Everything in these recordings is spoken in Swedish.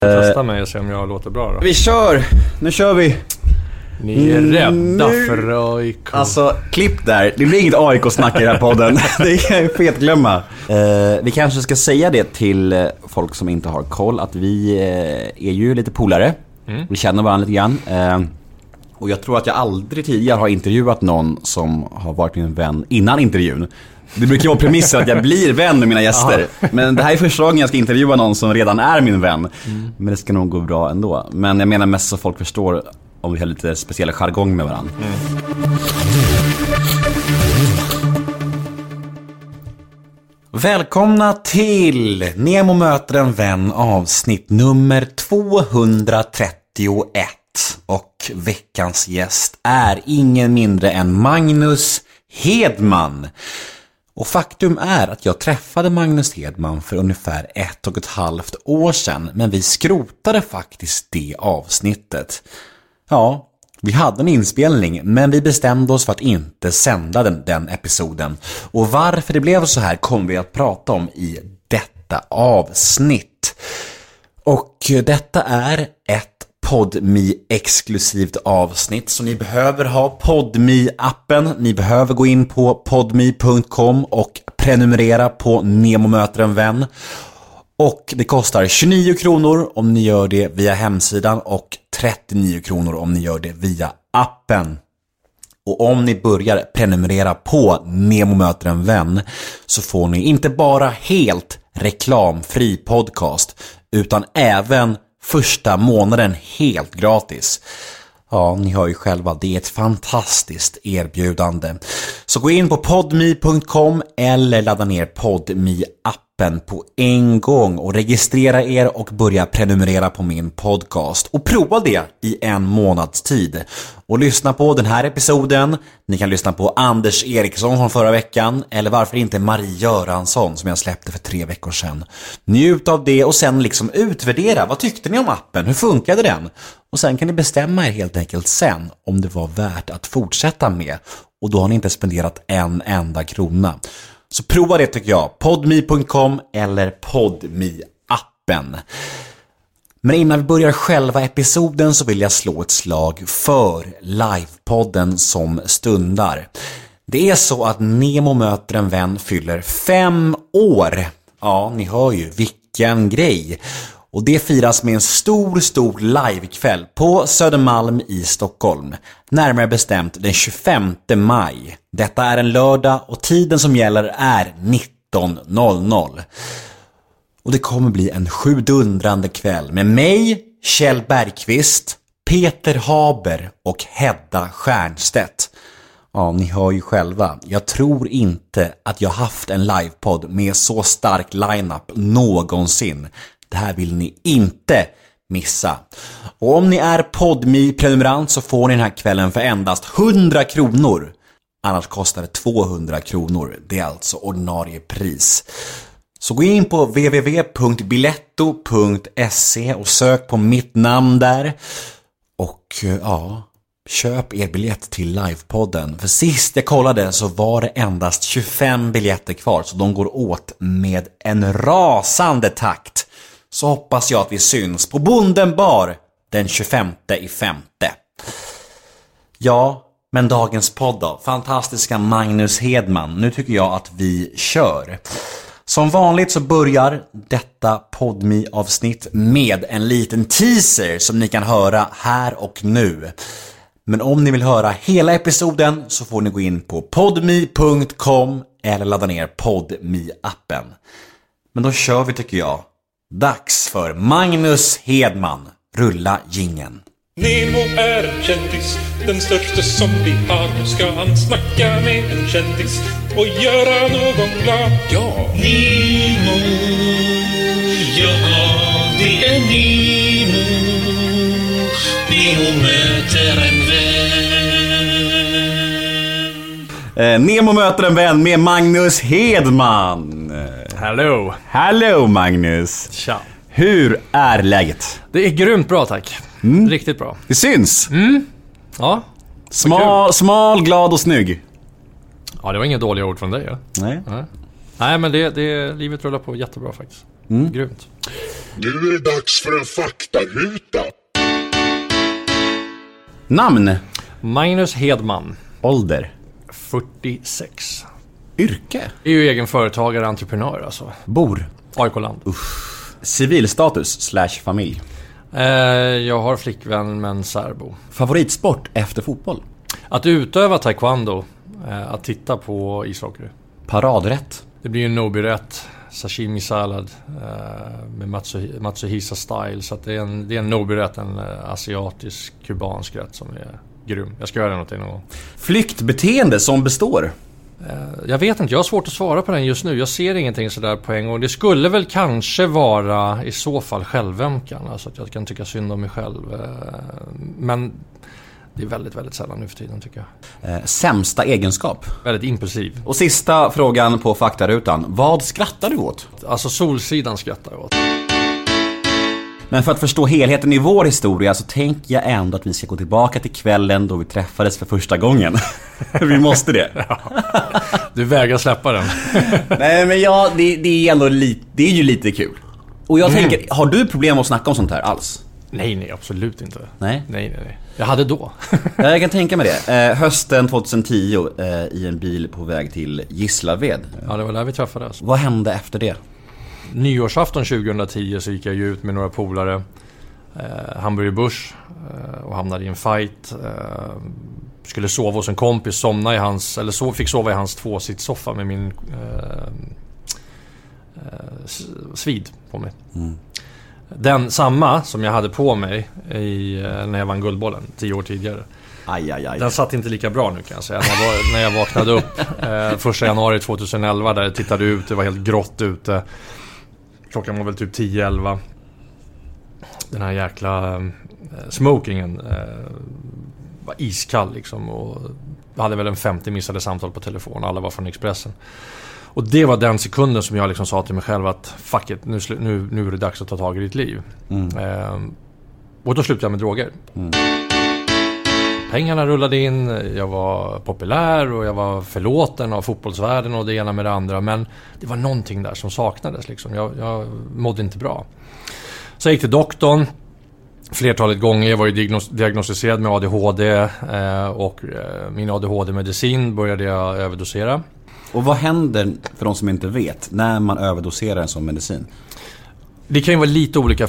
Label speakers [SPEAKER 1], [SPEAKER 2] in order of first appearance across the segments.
[SPEAKER 1] Testa mig och se om jag låter bra då.
[SPEAKER 2] Vi kör! Nu kör vi!
[SPEAKER 1] Ni är rädda
[SPEAKER 2] Nu-
[SPEAKER 1] för AIK.
[SPEAKER 2] Alltså, klipp där. Det blir inget AIK-snack i den här podden. Det kan jag fetglömma. Eh, vi kanske ska säga det till eh, folk som inte har koll, att vi eh, är ju lite polare. Vi känner varandra lite grann. Eh, och jag tror att jag aldrig tidigare har intervjuat någon som har varit min vän innan intervjun. Det brukar vara premissen att jag blir vän med mina gäster. Men det här är första gången jag ska intervjua någon som redan är min vän. Men det ska nog gå bra ändå. Men jag menar mest så folk förstår om vi har lite speciell jargong med varandra. Välkomna till Nemo möter en vän avsnitt nummer 231. Och veckans gäst är ingen mindre än Magnus Hedman. Och faktum är att jag träffade Magnus Hedman för ungefär ett och ett halvt år sedan, men vi skrotade faktiskt det avsnittet. Ja, vi hade en inspelning, men vi bestämde oss för att inte sända den, den episoden. Och varför det blev så här kommer vi att prata om i detta avsnitt. Och detta är ett podme exklusivt avsnitt, så ni behöver ha podme appen Ni behöver gå in på podme.com och prenumerera på Nemo möter en vän. Och det kostar 29 kronor om ni gör det via hemsidan och 39 kronor om ni gör det via appen. Och om ni börjar prenumerera på Nemo möter en vän så får ni inte bara helt reklamfri podcast utan även första månaden helt gratis. Ja, ni hör ju själva, det är ett fantastiskt erbjudande. Så gå in på podmi.com eller ladda ner podmi-appen på en gång och registrera er och börja prenumerera på min podcast. Och prova det i en månads tid. Och lyssna på den här episoden. Ni kan lyssna på Anders Eriksson från förra veckan. Eller varför inte Marie Göransson som jag släppte för tre veckor sedan. Njut av det och sen liksom utvärdera. Vad tyckte ni om appen? Hur funkade den? Och sen kan ni bestämma er helt enkelt sen om det var värt att fortsätta med. Och då har ni inte spenderat en enda krona. Så prova det tycker jag. podmi.com eller podmi appen. Men innan vi börjar själva episoden så vill jag slå ett slag för livepodden som stundar. Det är så att Nemo möter en vän fyller fem år. Ja, ni hör ju, vilken grej. Och det firas med en stor, stor livekväll på Södermalm i Stockholm. Närmare bestämt den 25 maj. Detta är en lördag och tiden som gäller är 19.00. Och det kommer bli en sjudundrande kväll med mig, Kjell Bergqvist, Peter Haber och Hedda Stiernstedt. Ja, ni hör ju själva. Jag tror inte att jag haft en livepodd med så stark lineup någonsin. Det här vill ni inte missa. Och om ni är podmi prenumerant så får ni den här kvällen för endast 100 kronor. Annars kostar det 200 kronor. Det är alltså ordinarie pris. Så gå in på www.biletto.se och sök på mitt namn där. Och eh, ja, köp er biljett till livepodden. För sist jag kollade så var det endast 25 biljetter kvar, så de går åt med en rasande takt. Så hoppas jag att vi syns på Bonden bar den 25 i femte. Ja, men dagens podd då? Fantastiska Magnus Hedman. Nu tycker jag att vi kör. Som vanligt så börjar detta podmi avsnitt med en liten teaser som ni kan höra här och nu. Men om ni vill höra hela episoden så får ni gå in på podmi.com eller ladda ner podmi appen Men då kör vi tycker jag. Dags för Magnus Hedman. Rulla gingen.
[SPEAKER 3] Nemo är en kändis, den största som vi har. Nu ska han snacka med en kändis och göra någon glad. Ja! Nemo, ja det är Nemo. Nemo möter en vän.
[SPEAKER 2] Eh, Nemo möter en vän med Magnus Hedman.
[SPEAKER 1] Hello!
[SPEAKER 2] Hello Magnus!
[SPEAKER 1] Tja!
[SPEAKER 2] Hur är läget?
[SPEAKER 1] Det är grymt bra tack. Riktigt bra.
[SPEAKER 2] Det syns!
[SPEAKER 1] Ja.
[SPEAKER 2] Smal, smal, glad och snygg.
[SPEAKER 1] Ja, det var inga dåliga ord från dig ja.
[SPEAKER 2] Nej.
[SPEAKER 1] Nej, Nej men det, det, livet rullar på jättebra faktiskt. Grymt.
[SPEAKER 4] Nu är det dags för en faktaruta.
[SPEAKER 2] Namn.
[SPEAKER 1] Magnus Hedman,
[SPEAKER 2] Ålder.
[SPEAKER 1] 46.
[SPEAKER 2] Yrke.
[SPEAKER 1] Är ju egen företagare, entreprenör alltså.
[SPEAKER 2] Bor.
[SPEAKER 1] AIK-land.
[SPEAKER 2] Civilstatus slash familj.
[SPEAKER 1] Eh, jag har flickvän men särbo.
[SPEAKER 2] Favoritsport efter fotboll.
[SPEAKER 1] Att utöva taekwondo, eh, att titta på ishockey.
[SPEAKER 2] Paradrätt.
[SPEAKER 1] Det blir ju en nobi-rätt. Sashimi sallad eh, med Matsu, Matsuhisa style. Så det är en, det är en nobi-rätt, en asiatisk kubansk rätt som är grym. Jag ska göra den åt dig någon gång.
[SPEAKER 2] Flyktbeteende som består.
[SPEAKER 1] Jag vet inte, jag har svårt att svara på den just nu. Jag ser ingenting sådär på en gång. Det skulle väl kanske vara i så fall självömkan. Alltså att jag kan tycka synd om mig själv. Eh, Men det är väldigt, väldigt sällan nu för tiden tycker jag.
[SPEAKER 2] Eh, sämsta egenskap.
[SPEAKER 1] Väldigt impulsiv.
[SPEAKER 2] Och sista frågan på faktarutan. Vad skrattar du åt?
[SPEAKER 1] Alltså Solsidan skrattar jag åt.
[SPEAKER 2] Men för att förstå helheten i vår historia så tänker jag ändå att vi ska gå tillbaka till kvällen då vi träffades för första gången. vi måste det.
[SPEAKER 1] Du vägrar släppa den.
[SPEAKER 2] Nej men ja, det, det är ändå lite, det är ju lite kul. Och jag tänker, har du problem att snacka om sånt här alls?
[SPEAKER 1] nej, nej, absolut inte.
[SPEAKER 2] Nej.
[SPEAKER 1] Nej, nej, nej. Jag hade då.
[SPEAKER 2] Ja, jag kan tänka mig det. Eh, hösten 2010 eh, i en bil på väg till Gislaved.
[SPEAKER 1] Ja, det var där vi träffades.
[SPEAKER 2] Vad hände efter det?
[SPEAKER 1] Nyårsafton 2010 så gick jag ju ut med några polare. Eh, Hamburger Busch eh, och hamnade i en fight. Eh, skulle sova hos en kompis, somna i hans, eller så, fick sova i hans tvåsitssoffa med min eh, eh, svid på mig. Den samma som jag hade på mig i, eh, när jag vann Guldbollen tio år tidigare.
[SPEAKER 2] Aj, aj, aj.
[SPEAKER 1] Den satt inte lika bra nu kan jag säga. När jag, var, när jag vaknade upp eh, första januari 2011 där jag tittade ut, det var helt grått ute. Klockan var väl typ 10-11. Den här jäkla eh, smokingen eh, var iskall liksom. Och hade väl en 50 missade samtal på telefon. Alla var från Expressen. Och det var den sekunden som jag liksom sa till mig själv att fuck it, nu, nu, nu är det dags att ta tag i ditt liv. Eh, och då slutade jag med droger. Pengarna rullade in, jag var populär och jag var förlåten av fotbollsvärlden och det ena med det andra. Men det var någonting där som saknades liksom. Jag, jag mådde inte bra. Så jag gick till doktorn flertalet gånger. Jag var ju diagnos- diagnostiserad med ADHD eh, och eh, min ADHD-medicin började jag överdosera.
[SPEAKER 2] Och vad händer, för de som inte vet, när man överdoserar en sån medicin?
[SPEAKER 1] Det kan ju vara lite olika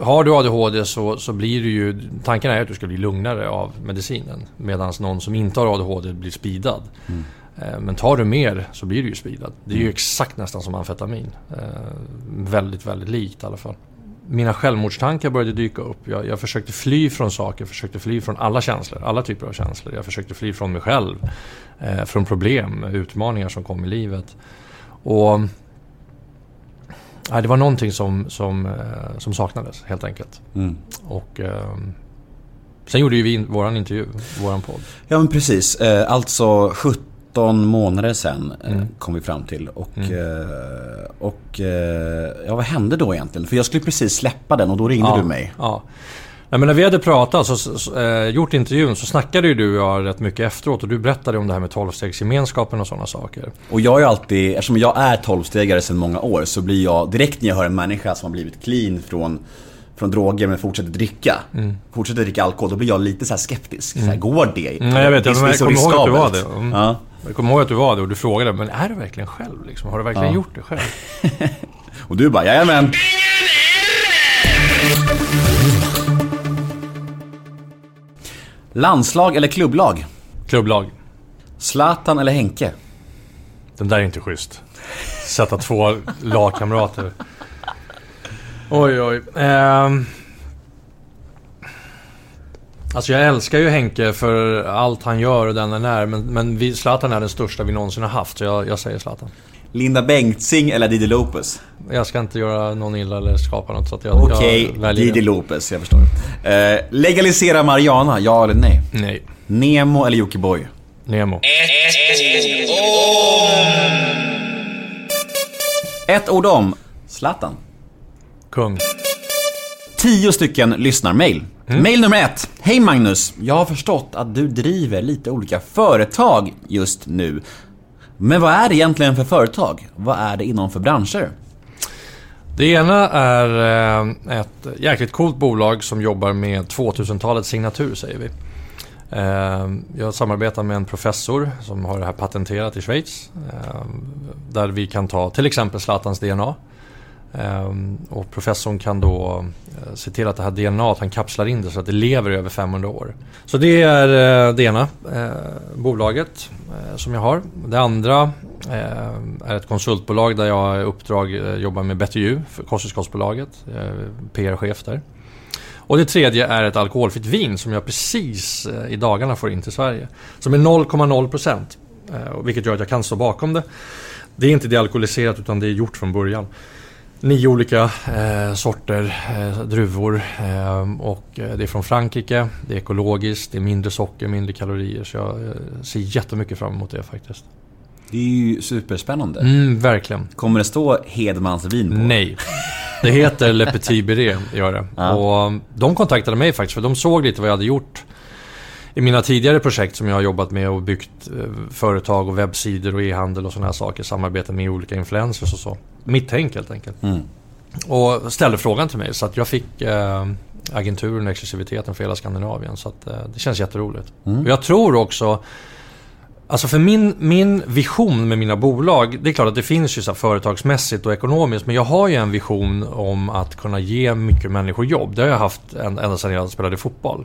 [SPEAKER 1] Har du ADHD så, så blir du ju... Tanken är att du ska bli lugnare av medicinen. Medan någon som inte har ADHD blir speedad. Eh, Men tar du mer så blir du ju speedad. Det är ju exakt nästan som amfetamin. Eh, väldigt, väldigt likt i alla fall. Mina självmordstankar började dyka upp. Jag, jag försökte fly från saker, försökte fly från alla känslor. Alla typer av känslor. Jag försökte fly från mig själv. Eh, från problem, utmaningar som kom i livet. Och... Nej, det var någonting som, som, eh, som saknades helt enkelt. Och eh, sen gjorde ju vi in, våran intervju, våran podd.
[SPEAKER 2] Ja men precis, eh, alltså 13 månader sedan eh,
[SPEAKER 1] Mm.
[SPEAKER 2] kom vi fram till. Och, eh, och ja, vad hände då egentligen? För jag skulle precis släppa den och då ringde
[SPEAKER 1] Ja,
[SPEAKER 2] du mig.
[SPEAKER 1] Ja. Nej, men när vi hade pratat, så, så, eh, gjort intervjun, så snackade ju du och jag rätt mycket efteråt och du berättade om det här med tolvstegsgemenskapen och sådana saker.
[SPEAKER 2] Och jag är ju alltid, eftersom jag är 12-stegare sedan många år så blir jag, direkt när jag hör en människa som har blivit clean från från droger men fortsätter dricka. Fortsätter dricka alkohol, då blir jag lite så skeptisk. Så här, går det?
[SPEAKER 1] Mm, jag vet,
[SPEAKER 2] Det är
[SPEAKER 1] jag, men jag kommer ihåg att du var det. Mm.
[SPEAKER 2] Ja.
[SPEAKER 1] Jag kommer ihåg att du var det och du frågade, men är du verkligen själv? Liksom? Har du verkligen
[SPEAKER 2] Ja.
[SPEAKER 1] gjort det själv?
[SPEAKER 2] Och du bara, jajamän. Landslag eller klubblag?
[SPEAKER 1] Klubblag.
[SPEAKER 2] Zlatan eller Henke?
[SPEAKER 1] Den där är inte schysst. Sätta två lagkamrater. Oj, oj. Ehm. Alltså jag älskar ju Henke för allt han gör och den han är. Men, men vi, Zlatan är den största vi någonsin har haft. Så jag, jag säger Zlatan.
[SPEAKER 2] Linda Bengtzing eller Didi Lopez?
[SPEAKER 1] Jag ska inte göra någon illa eller skapa något. Så att jag,
[SPEAKER 2] Okej, Didi. Lopez, jag förstår. Eh, legalisera Mariana, ja eller nej?
[SPEAKER 1] Nej.
[SPEAKER 2] Nemo eller Jockiboi?
[SPEAKER 1] Nemo.
[SPEAKER 2] Ett ord om Zlatan.
[SPEAKER 1] Kung.
[SPEAKER 2] Tio stycken lyssnarmail. Mail nummer ett. Hej Magnus! Jag har förstått att du driver lite olika företag just nu. Men vad är det egentligen för företag? Vad är det inom för branscher?
[SPEAKER 1] Det ena är eh, ett jäkligt coolt bolag som jobbar med 2000-talets signatur, säger vi. Eh, jag samarbetar med en professor som har det här patenterat i Schweiz. Eh, där vi kan ta till exempel Zlatans DNA. Ehm, och professorn kan då eh, se till att det här DNA, han kapslar in det så att det lever i över 500 år. Så det är eh, det ena eh, bolaget som jag har. Det andra är ett konsultbolag där jag i uppdrag jobbar med Better You kosttillskottsbolaget. Jag är PR-chef där. Och det tredje är ett alkoholfritt vin som jag precis i dagarna får in till Sverige. Som är 0,0 procent. Vilket gör att jag kan stå bakom det. Det är inte dealkoholiserat utan det är gjort från början. Nio olika eh, sorter eh, druvor eh, och det är från Frankrike. Det är ekologiskt, det är mindre socker, mindre kalorier. Så jag eh, ser jättemycket fram emot det faktiskt.
[SPEAKER 2] Det är ju superspännande.
[SPEAKER 1] Mm, verkligen.
[SPEAKER 2] Kommer det stå Hedmans vin på?
[SPEAKER 1] Nej. Det heter Le Petit Beret, gör det.
[SPEAKER 2] Ja.
[SPEAKER 1] Och de kontaktade mig faktiskt för de såg lite vad jag hade gjort i mina tidigare projekt som jag har jobbat med och byggt eh, företag och webbsidor och e-handel och sådana här saker. Samarbete med olika influencers och så. Mitt tänk helt enkelt.
[SPEAKER 2] Mm.
[SPEAKER 1] Och ställde frågan till mig så att jag fick eh, agenturen och exklusiviteten för hela Skandinavien. Så att, eh, det känns jätteroligt. Och jag tror också Alltså för min, min vision med mina bolag, det är klart att det finns ju så företagsmässigt och ekonomiskt, men jag har ju en vision om att kunna ge mycket människor jobb. Det har jag haft ända sedan jag spelade fotboll.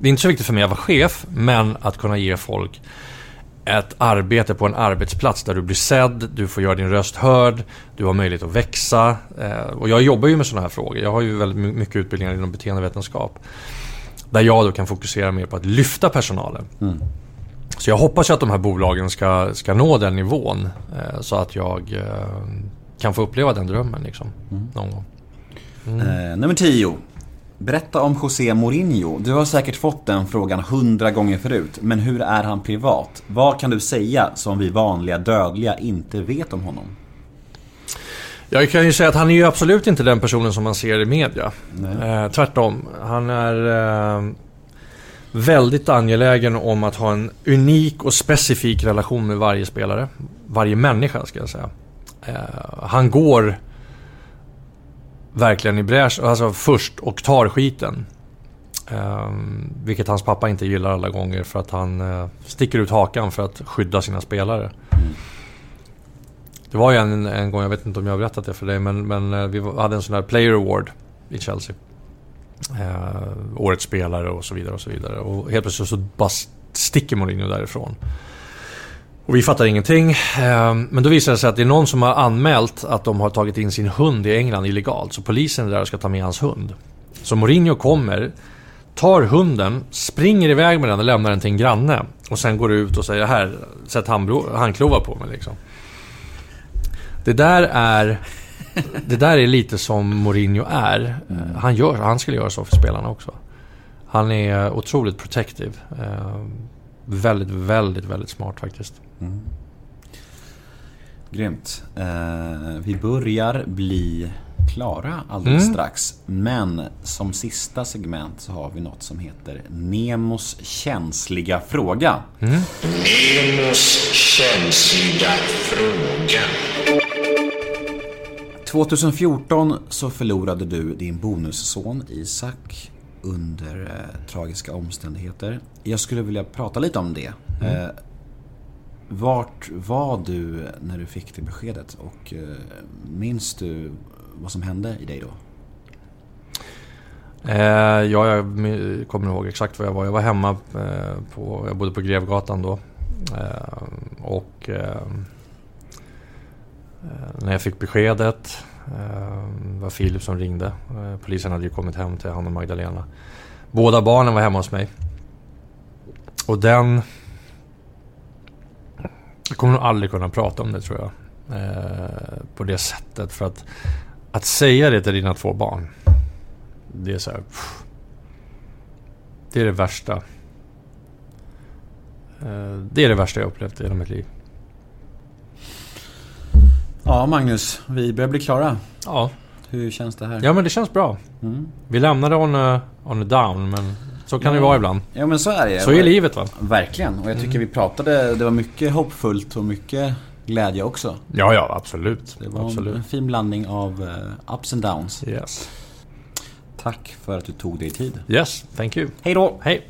[SPEAKER 1] Det är inte så viktigt för mig att vara chef, men att kunna ge folk ett arbete på en arbetsplats där du blir sedd, du får göra din röst hörd, du har möjlighet att växa. Eh, Och jag jobbar ju med sådana här frågor. Jag har ju väldigt my- mycket utbildningar inom beteendevetenskap. Där jag då kan fokusera mer på att lyfta personalen. Så jag hoppas ju att de här bolagen ska, ska nå den nivån. eh, Så att jag eh, kan få uppleva den drömmen liksom, någon gång.
[SPEAKER 2] Eh, nummer 10. Berätta om José Mourinho. Du har säkert fått den frågan hundra gånger förut. Men hur är han privat? Vad kan du säga som vi vanliga dödliga inte vet om honom?
[SPEAKER 1] Jag kan ju säga att han är ju absolut inte den personen som man ser i media. Eh, tvärtom. Han är eh, väldigt angelägen om att ha en unik och specifik relation med varje spelare. Varje människa ska jag säga. Eh, han går verkligen i bräsch, alltså först och tar skiten. Eh, vilket hans pappa inte gillar alla gånger för att han eh, sticker ut hakan för att skydda sina spelare. Det var ju en, en gång, jag vet inte om jag har berättat det för dig, men, men eh, vi hade en sån här Player Award i Chelsea. Eh, årets spelare och så vidare och så vidare. Och helt plötsligt så bara sticker Mourinho därifrån. Och vi fattar ingenting. Ehm, men då visar det sig att det är någon som har anmält att de har tagit in sin hund i England illegalt. Så polisen är där och ska ta med hans hund. Så Mourinho kommer, tar hunden, springer iväg med den och lämnar den till en granne. Och sen går ut och säger här, sätt handklovar på mig liksom. Det där är... Det där är lite som Mourinho är. Eh, han, gör, han skulle göra så för spelarna också. Han är otroligt protective. Ehm, Väldigt, väldigt, väldigt smart faktiskt.
[SPEAKER 2] Grymt. Eh, vi börjar bli klara alldeles
[SPEAKER 1] Mm.
[SPEAKER 2] strax. Men som sista segment så har vi något som heter Nemos känsliga fråga.
[SPEAKER 4] Nemos känsliga fråga.
[SPEAKER 2] 2014 så förlorade du din bonusson Isak under eh, tragiska omständigheter. Jag skulle vilja prata lite om det. Eh, vart var du när du fick det beskedet och eh, minns du vad som hände i dig då?
[SPEAKER 1] Eh, ja, jag kommer ihåg exakt var jag var. Jag var hemma eh, på... Jag bodde på Grevgatan då. Eh, och... När jag fick beskedet det var Filip som ringde. Eh, polisen hade ju kommit hem till han och Magdalena. Båda barnen var hemma hos mig. Och den... Jag kommer nog aldrig kunna prata om det tror jag. Eh, på det sättet. För att... Att säga det till dina två barn. Det är så här... Det är det värsta. Det är det värsta jag upplevt i hela mitt liv.
[SPEAKER 2] Ja Magnus, vi börjar bli klara.
[SPEAKER 1] Ja,
[SPEAKER 2] Hur känns det här?
[SPEAKER 1] ja men det känns bra.
[SPEAKER 2] Mm.
[SPEAKER 1] Vi lämnade on a, on a down, men så kan det vara ibland.
[SPEAKER 2] Ja men så är det.
[SPEAKER 1] Så är livet va?
[SPEAKER 2] Verkligen. Och jag tycker vi pratade, det var mycket hoppfullt och mycket glädje också.
[SPEAKER 1] Ja, ja, absolut.
[SPEAKER 2] Det var en
[SPEAKER 1] absolut.
[SPEAKER 2] fin blandning av eh, ups and downs.
[SPEAKER 1] Yes.
[SPEAKER 2] Tack för att du tog dig tid.
[SPEAKER 1] Yes, thank you.
[SPEAKER 2] Hej då!
[SPEAKER 1] Hej.